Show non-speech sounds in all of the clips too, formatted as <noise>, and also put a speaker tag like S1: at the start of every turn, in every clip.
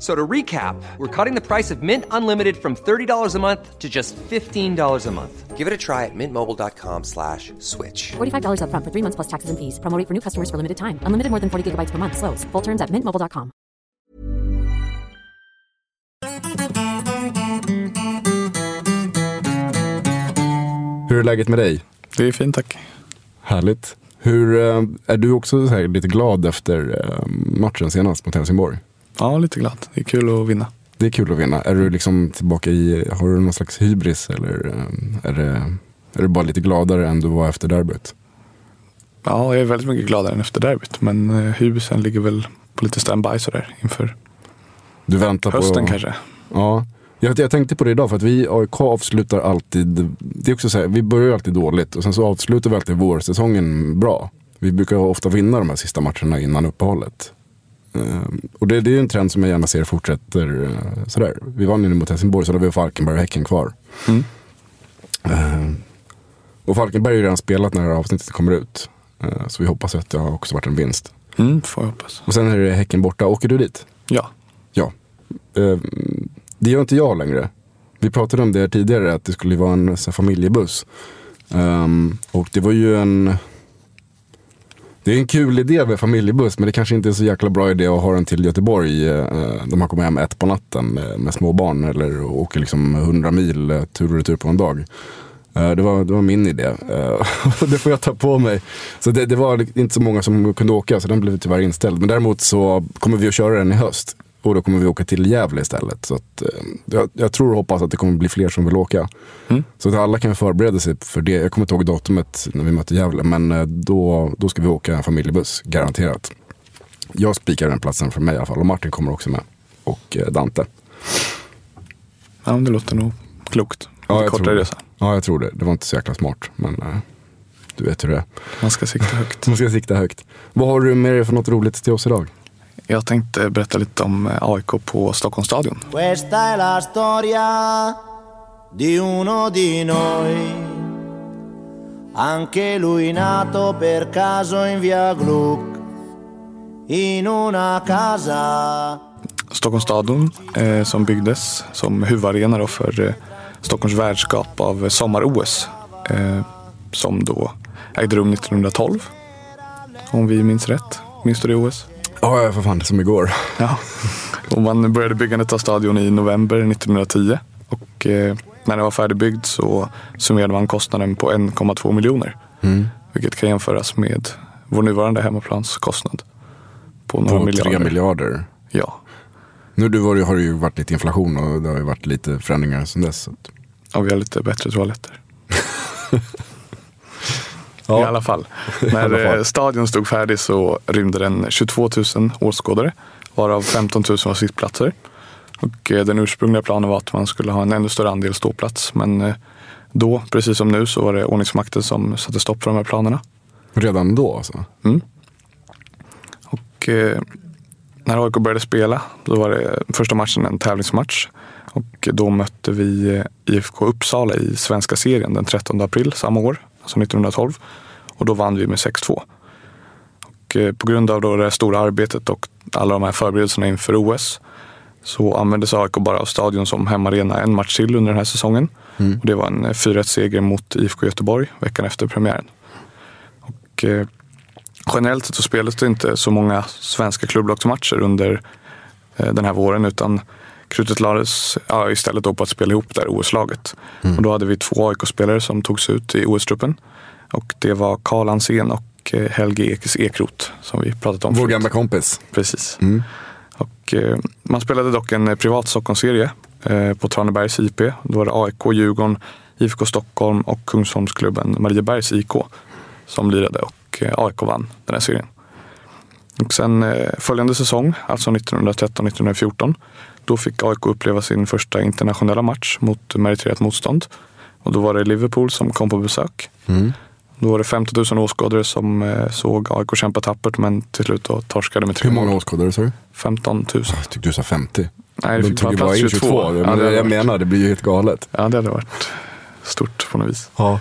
S1: F- So to recap, we're cutting the price of Mint Unlimited from $30 a month to just $15 a month. Give it a try at mintmobile.com slash switch.
S2: $45 upfront for three months plus taxes and fees. Promo rate for new customers for limited time. Unlimited more than 40 gigabytes per month. Slows. Full terms at mintmobile.com.
S3: Hur är läget med dig?
S4: Det är fint tack.
S3: Härligt. Hur, eh, är du också så här lite glad efter eh, matchen senast mot Helsingborg?
S4: Ja, lite glad. Det är kul att vinna.
S3: Det är kul att vinna. Är du liksom tillbaka i, har du någon slags hybris eller eh, är, det, är du bara lite gladare än du var efter derbyt?
S4: Ja, jag är väldigt mycket gladare än efter derbyt. Men eh, hybrisen ligger väl på lite standby sådär inför
S3: Du väntar
S4: hösten
S3: på...
S4: kanske.
S3: Ja. Jag, jag tänkte på det idag för att vi AIK avslutar alltid, det är också så här, vi börjar alltid dåligt och sen så avslutar vi alltid vårsäsongen bra. Vi brukar ofta vinna de här sista matcherna innan uppehållet. Ehm, och det, det är en trend som jag gärna ser fortsätter eh, sådär. Vi vann ju mot Helsingborg så då har vi Falkenberg och Häcken kvar.
S4: Mm.
S3: Ehm, och Falkenberg har ju redan spelat när det här avsnittet kommer ut. Ehm, så vi hoppas att det har också varit en vinst.
S4: Mm, får jag hoppas.
S3: Och sen är det Häcken borta. Åker du dit?
S4: Ja.
S3: Ja. Det gör inte jag längre. Vi pratade om det tidigare, att det skulle vara en så här, familjebuss. Och det var ju en... Det är en kul idé med familjebuss, men det kanske inte är så jäkla bra idé att ha den till Göteborg. Eh, när de har kommit hem ett på natten med, med små barn eller åker liksom 100 mil eh, tur och retur på en dag. Eh, det, var, det var min idé. Eh, <laughs> det får jag ta på mig. Så det, det var inte så många som kunde åka, så den blev tyvärr inställd. Men däremot så kommer vi att köra den i höst. Och då kommer vi åka till Gävle istället. Så att, eh, jag, jag tror och hoppas att det kommer bli fler som vill åka.
S4: Mm.
S3: Så att alla kan förbereda sig för det. Jag kommer inte ihåg datumet när vi mötte Gävle. Men eh, då, då ska vi åka en familjebuss, garanterat. Jag spikar den platsen för mig i alla fall. Och Martin kommer också med. Och eh, Dante.
S4: ja, det låter nog klokt.
S3: Ja, jag
S4: kortare resa.
S3: Ja, jag tror det. Det var inte så jäkla smart. Men du vet hur det är.
S4: Man ska sikta högt. <laughs>
S3: Man ska sikta högt. Vad har du med dig för något roligt till oss idag?
S4: Jag tänkte berätta lite om eh, AIK på Stockholmsstadion.
S5: Questa è la storia di uno di noi, anche lui nato per caso in via Gluck, in una casa
S4: Stockholms stadion eh, som byggdes som huvudarena då för eh, Stockholms värdskap av sommar-OS. Eh, som då ägde rum 1912. Om vi minns rätt. Minns du det OS?
S3: Ja, ja, för fan, det som igår.
S4: Ja. Och man började byggandet av stadion i november 1910. Och eh, när den var färdigbyggd så summerade man kostnaden på 1,2 miljoner.
S3: Mm.
S4: Vilket kan jämföras med vår nuvarande hemmaplanskostnad. På några
S3: På
S4: miljarder.
S3: tre miljarder.
S4: Ja.
S3: Nu du var, det- har det ju varit lite inflation och det har ju varit lite förändringar sedan dess. så
S4: Och vi har lite bättre toaletter. <laughs>
S3: Ja.
S4: I alla fall. <laughs>
S3: Alla
S4: När
S3: fall.
S4: eh, stadion stod färdig så rymde den 22 000 åskådare. Varav 15 000 var sittplatser. Och eh, den ursprungliga planen var att man skulle ha en ännu större andel ståplats. Men eh, då, precis som nu, så var det ordningsmakten som satte stopp för de här planerna.
S3: Redan då alltså?
S4: Mm. Och eh, när AIK började spela, då var det första matchen en tävlingsmatch. Och då mötte vi IFK Uppsala i svenska serien den 13 april samma år, alltså 1912. Och då vann vi med 6-2. Och eh, på grund av då det stora arbetet och alla de här förberedelserna inför OS så användes AIK bara av stadion som hemmaarena en match till under den här säsongen. Och det var en 4-1-seger mot IFK Göteborg veckan efter premiären. Och, eh, generellt sett så spelades det inte så många svenska klubblagsmatcher under eh, den här våren utan krutet lades ja, istället då på att spela ihop det här OS-laget. Och då hade vi två AIK-spelare som togs ut i OS-truppen. Och det var Karl Ansén och eh, Helge Ekes Ekrot som vi pratat om
S3: Vår
S4: förut.
S3: gamla kompis.
S4: Precis. Och, eh, man spelade dock en eh, privat Stockholmsserie eh, på Tranebergs IP. Då var det AIK, Djurgården, IFK Stockholm och Kungsholmsklubben Mariebergs IK som lirade och eh, AIK vann den här serien. Och sen eh, följande säsong, alltså 1913-1914, då fick AIK uppleva sin första internationella match mot meriterat motstånd. Och då var det Liverpool som kom på besök. Då var det 50 000 åskådare som eh, såg AIK kämpa tappert men till slut då torskade med tre
S3: Hur många åskådare sa du?
S4: 15 000.
S3: Jag tyckte du sa 50.
S4: Nej, det
S3: De
S4: fick bara plats
S3: in
S4: 22.
S3: 22.
S4: Ja, det
S3: jag
S4: varit-
S3: menar, det blir ju helt galet.
S4: Ja, det hade varit stort på något vis.
S3: Ja.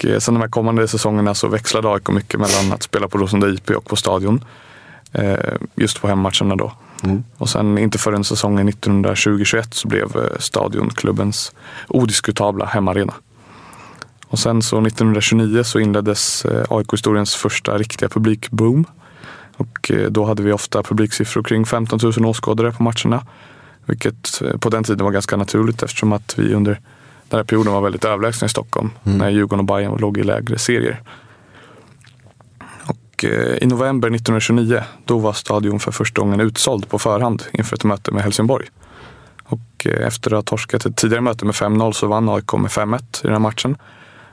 S4: Och eh, sen de här kommande säsongerna så växlade AIK mycket mellan att spela på Rosunda IP och på Stadion. Eh, just på hemmatcherna då. Och sen inte förrän säsongen 1920-21 så blev eh, Stadion klubbens odiskutabla hemmaarena. Och sen så 1929 så inleddes AIK-historiens första riktiga publikboom. Och då hade vi ofta publiksiffror kring 15 000 åskådare på matcherna. Vilket på den tiden var ganska naturligt eftersom att vi under den här perioden var väldigt överlägsna i Stockholm. När Djurgården och Bayern låg i lägre serier. Och eh, i november 1929 då var stadion för första gången utsåld på förhand inför ett möte med Helsingborg. Och eh, efter att ha torskat ett tidigare möte med 5-0 så vann AIK med 5-1 i den här matchen.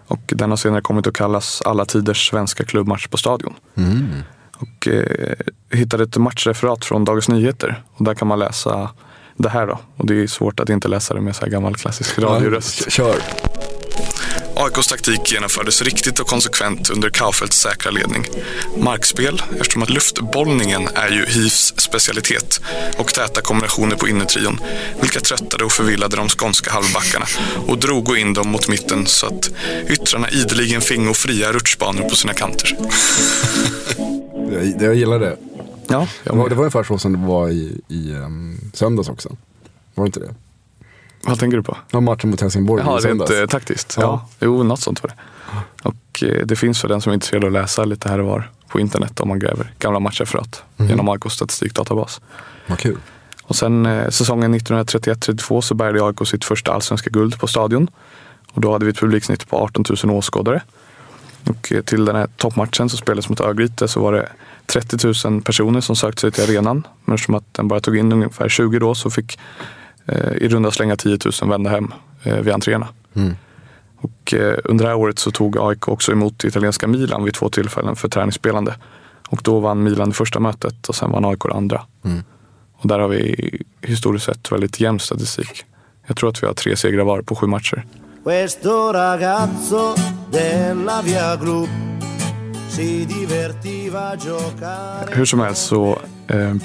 S4: Och den har senare kommit att kallas alla tiders svenska klubbmatch på stadion. Och eh, hittade ett matchreferat från Dagens Nyheter. Och där kan man läsa det här då. Och det är svårt att inte läsa det med så här gammal klassisk radioröst.
S3: Kör.
S4: AIKs taktik genomfördes riktigt och konsekvent under Kaufeldts säkra ledning. Markspel, eftersom att luftbollningen är ju HIFs specialitet och täta kombinationer på innertrion, vilka tröttade och förvillade de skånska halvbackarna och drog in dem mot mitten så att yttrarna ideligen fingo fria rutschbanor på sina kanter. <laughs>
S3: Jag, jag gillar det.
S4: Ja,
S3: Det var, det var ungefär så som det var i, i um, söndags också. Var det inte det?
S4: vad tänker du på?
S3: Ja, matchen mot Helsingborg
S4: Jaha,
S3: i söndags.
S4: rent eh, taktiskt?
S3: Ja.
S4: Ja. jo, något sånt var det. Och eh, det finns för den som är intresserad att läsa lite här och var på internet om man gräver gamla matchreferat genom AIKs statistikdatabas.
S3: Vad kul.
S4: Och sen eh, säsongen 1931-32 så bärgade AIK sitt första allsvenska guld på Stadion. Och då hade vi ett publiksnitt på 18 000 åskådare. Och eh, till den här toppmatchen som spelades mot Örgryte så var det 30 000 personer som sökte sig till arenan. Men eftersom att den bara tog in ungefär 20 då så fick eh, i runda slänga 10 000 vända hem eh, vid entréerna. Och eh, under det här året så tog AIK också emot italienska Milan vid två tillfällen för träningsspelande. Och då vann Milan det första mötet och sen vann AIK det andra. Och där har vi historiskt sett väldigt jämn statistik. Jag tror att vi har tre segrar var på sju matcher.
S5: Questo ragazzo della via Gru si divertiva a giocare
S4: Hur som helst så eh,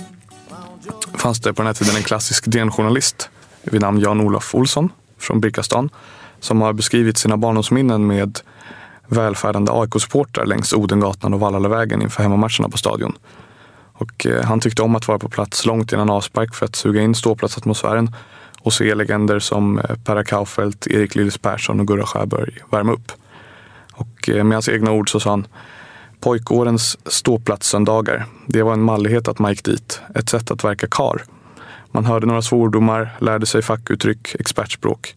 S4: fanns det på den här tiden en klassisk DN-journalist vid namn Jan-Olof Olsson från Birkastan som har beskrivit sina barndomsminnen med välfärdande AIK-supportrar längs Odengatan och Vallalavägen inför hemmamatcherna på stadion. Och eh, han tyckte om att vara på plats långt innan avspark för att suga in ståplatsatmosfären och se legender som eh, Perra Kaufeldt, Erik Lillis Persson och Gurra Sjöberg värma upp. Och eh, med hans egna ord så sa han Pojkårens ståplatssöndagar, det var en mallighet att man gick dit. Ett sätt att verka kar. Man hörde några svordomar, lärde sig fackuttryck, expertspråk.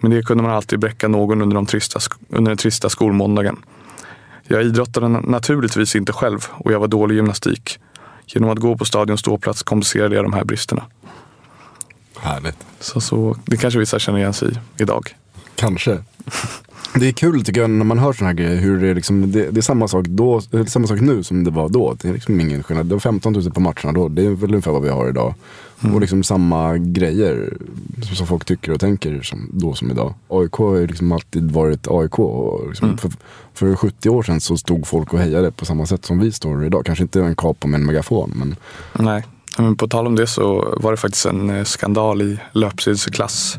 S4: Men det kunde man alltid bräcka någon under, de trista, under den trista skolmåndagen. Jag idrottade na- naturligtvis inte själv och jag var dålig i gymnastik. Genom att gå på stadions ståplats kompenserade jag de här bristerna.
S3: Härligt.
S4: Så, så det kanske vissa känner igen sig i idag.
S3: Kanske. Det är kul tycker jag när man hör sådana här grejer. Hur det, är liksom, det, det är samma sak då, samma sak nu som det var då. Det är liksom ingen skillnad. Det var 15 000 på matcherna då. Det är väl ungefär vad vi har idag. Och liksom samma grejer som, som folk tycker och tänker som, då som idag. AIK har ju liksom alltid varit AIK. Och liksom för, för 70 år sedan så stod folk och hejade på samma sätt som vi står idag. Kanske inte en kap med en megafon men
S4: Nej, men på tal om det så var det faktiskt en eh, skandal i löpsedelsklass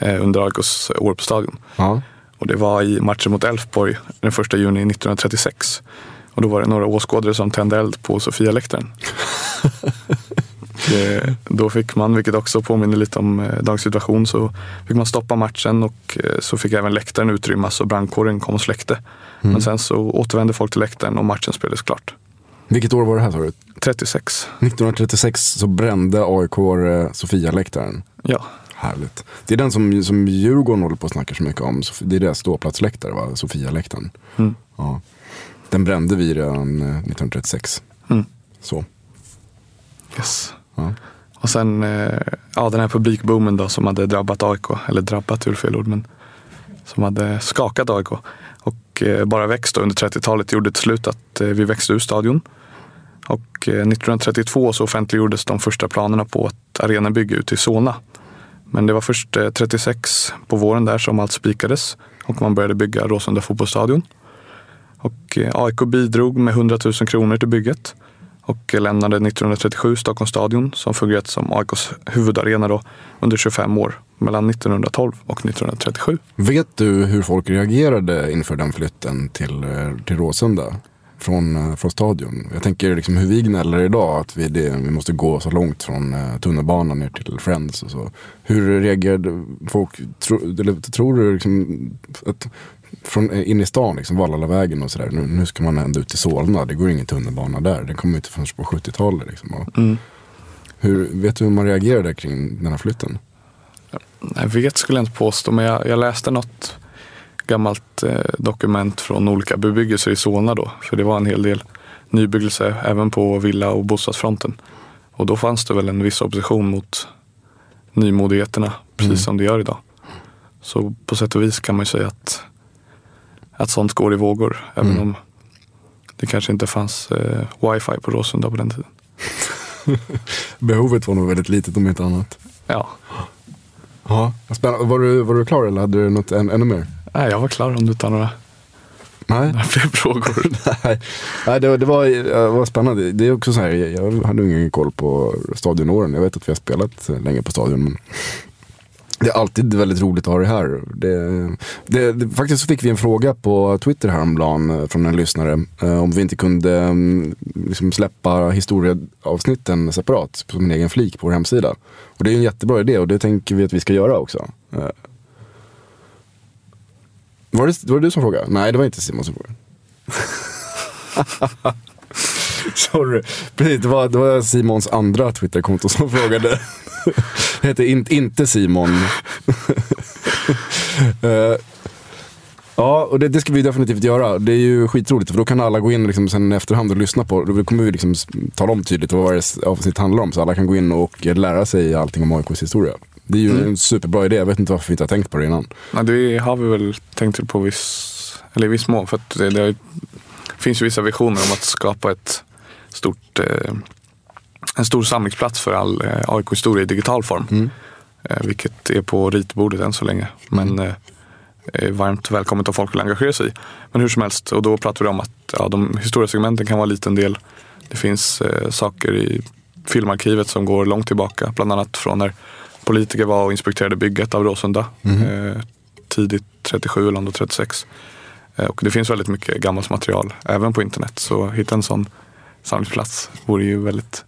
S4: under AIKs år på Stadion.
S3: ja.
S4: Och det var i matchen mot Elfsborg den 1 juni 1936. Och då var det några åskådare som tände eld på Sofialäktaren. <laughs> Eh, då fick man, vilket också påminner lite om eh, dagens situation, så fick man stoppa matchen och eh, så fick även läktaren utrymmas och brandkåren kom och släckte.
S3: Mm.
S4: Men sen så återvände folk till läktaren och matchen spelades klart.
S3: Vilket år var det här sa du?
S4: 36.
S3: 1936 så brände AIK eh, Sofia-läktaren.
S4: Ja.
S3: Härligt. Det är den som, som Djurgården håller på att snacka så mycket om. Det är deras ståplatsläktare, va? Sofia-läktaren.
S4: Mm.
S3: Ja. Den brände vi redan eh, 1936.
S4: Mm.
S3: Så.
S4: Yes.
S3: Ja.
S4: Och sen eh, ja, den här publikboomen då som hade drabbat AIK, eller drabbat är fel ord, men som hade skakat AIK. Och eh, bara växt under 30-talet gjorde till slut att eh, vi växte ur stadion. Och eh, 1932 så offentliggjordes de första planerna på ett arenabygge ute i Solna. Men det var först eh, 36 på våren där som allt spikades och man började bygga Råsunda fotbollsstadion. Och eh, AIK bidrog med 100 000 kronor till bygget och lämnade 1937 Stockholms stadion som fungerat som AIKs huvudarena då, under 25 år mellan 1912 och 1937.
S3: Vet du hur folk reagerade inför den flytten till, till Råsunda? Från, eh, från stadion. Jag tänker liksom hur vi gnäller idag att vi, det, vi måste gå så långt från eh, tunnelbanan ner till Friends och så. Hur reagerade folk? Tro, eller, tror du liksom att från eh, in i stan, liksom, Vallallavägen och sådär. Nu, nu ska man ändå ut till Solna. Det går ingen tunnelbana där. Den kommer inte förrän på 70-talet. Liksom.
S4: Mm.
S3: hur, vet du hur man reagerade kring den här flytten?
S4: Jag vet skulle jag inte påstå, men jag, jag läste något gammalt eh, dokument från olika bebyggelser i Solna då. För det var en hel del nybyggelse även på villa och bostadsfronten. Och då fanns det väl en viss opposition mot nymodigheterna, precis
S3: Mm.
S4: som det gör idag. Så på sätt och vis kan man ju säga att, att sånt går i vågor. Även
S3: Mm.
S4: om det kanske inte fanns eh, wifi på Råsunda på den tiden. <laughs>
S3: Behovet var nog väldigt litet om inte annat.
S4: Ja,
S3: Ja, spännande. Var du, var du klar eller hade du något än, ännu mer?
S4: Nej, jag var klar om du tar några,
S3: Nej.
S4: några <laughs> fler frågor. <laughs>
S3: Nej, Nej det, var- det, var, det var spännande. Det är också så här, jag jag hade ingen koll på stadionåren. Jag vet att vi har spelat länge på stadion. Men det är alltid väldigt roligt att ha det här. Det, det, det, faktiskt så fick vi en fråga på Twitter häromdagen eh, från en lyssnare. Eh, om vi inte kunde mm, liksom släppa historieavsnitten separat som en egen flik på vår hemsida. Och det är en jättebra idé och det tänker vi att vi ska göra också. Eh. Var det, var det du som frågade? Nej, det var inte Simon som frågade. <laughs> <laughs> Sorry. Precis, det var, det var Simons andra Twitterkonto som frågade. <laughs> Det heter in, inte Simon. <laughs> Eh, ja, och det, det ska vi definitivt göra. Det är ju skitroligt för då kan alla gå in liksom sen efterhand och lyssna på Då kommer vi liksom tala om tydligt vad varje avsnitt handlar om så alla kan gå in och lära sig allting om AIKs historia. Det är ju en superbra idé. Jag vet inte varför vi inte har tänkt på det innan.
S4: Ja, det har vi väl tänkt på viss, eller i viss mån. För det, det finns ju vissa visioner om att skapa ett stort, eh, en stor samlingsplats för all eh, AIK-historia i digital form. Eh, vilket är på ritbordet än så länge. Men är varmt välkommet om folk vill engagera sig i. Men hur som helst, och då pratar vi om att ja, de historiesegmenten kan vara en liten del. Det finns saker i filmarkivet som går långt tillbaka. Bland annat från när politiker var och inspekterade bygget av Råsunda. Eh, tidigt 37 eller ändå 36. Eh, och det finns väldigt mycket gammalt material även på internet. Så hitta en sån samlingsplats vore ju väldigt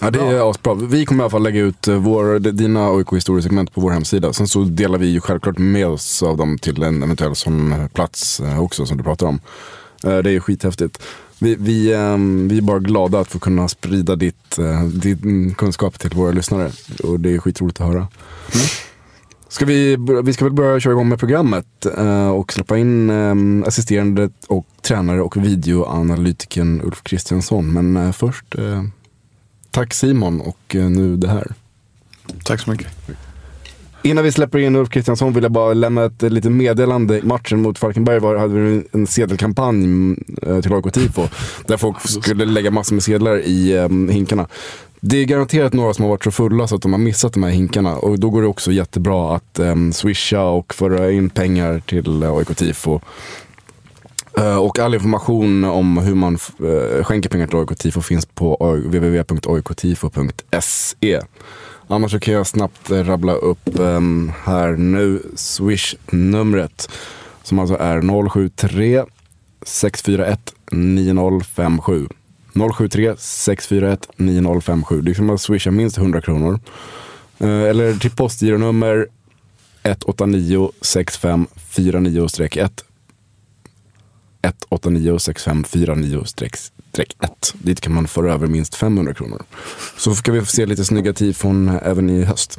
S3: Ja, det är asbra. Vi kommer i alla fall lägga ut eh, vår, dina AIK historiesegment på vår hemsida. Sen så delar vi ju självklart med oss av dem till en eventuell sån eh, plats eh, också som du pratar om. Det är skithäftigt. Vi, vi, ehm, vi är bara glada att få kunna sprida ditt, din kunskap till våra lyssnare. Och det är skitroligt att höra. Ska vi, vi ska väl börja köra igång med programmet eh, och släppa in eh, assisterande och tränare och videoanalytikern Ulf Kristiansson. Men eh, först, eh, tack Simon och nu det här.
S4: Tack så mycket.
S3: Innan vi släpper in Ulf Kristiansson vill jag bara lämna ett litet meddelande. Matchen mot Falkenberg var, hade vi en sedelkampanj till AIK Tifo. Där folk skulle lägga massor med sedlar i eh, hinkarna. Det är garanterat några som har varit så fulla så att de har missat de här hinkarna. Och då går det också jättebra att um, swisha och föra in pengar till eh, AIK Tifo. Uh, Och all information om hur man uh, skänker pengar till AIK Tifo finns på www.oiktifo.se. Annars så kan jag snabbt eh, rabbla upp um, här nu Swish-numret. Som alltså är 073 641 9057. 073 641 9057. Det är som att swisha minst 100 kronor. Eh, eller till postgironummer 189-65-49-1. 189-65-49-1. Dit kan man föra över minst 500 kronor. Så ska vi få se lite snygga tifon även i höst.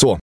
S3: Så,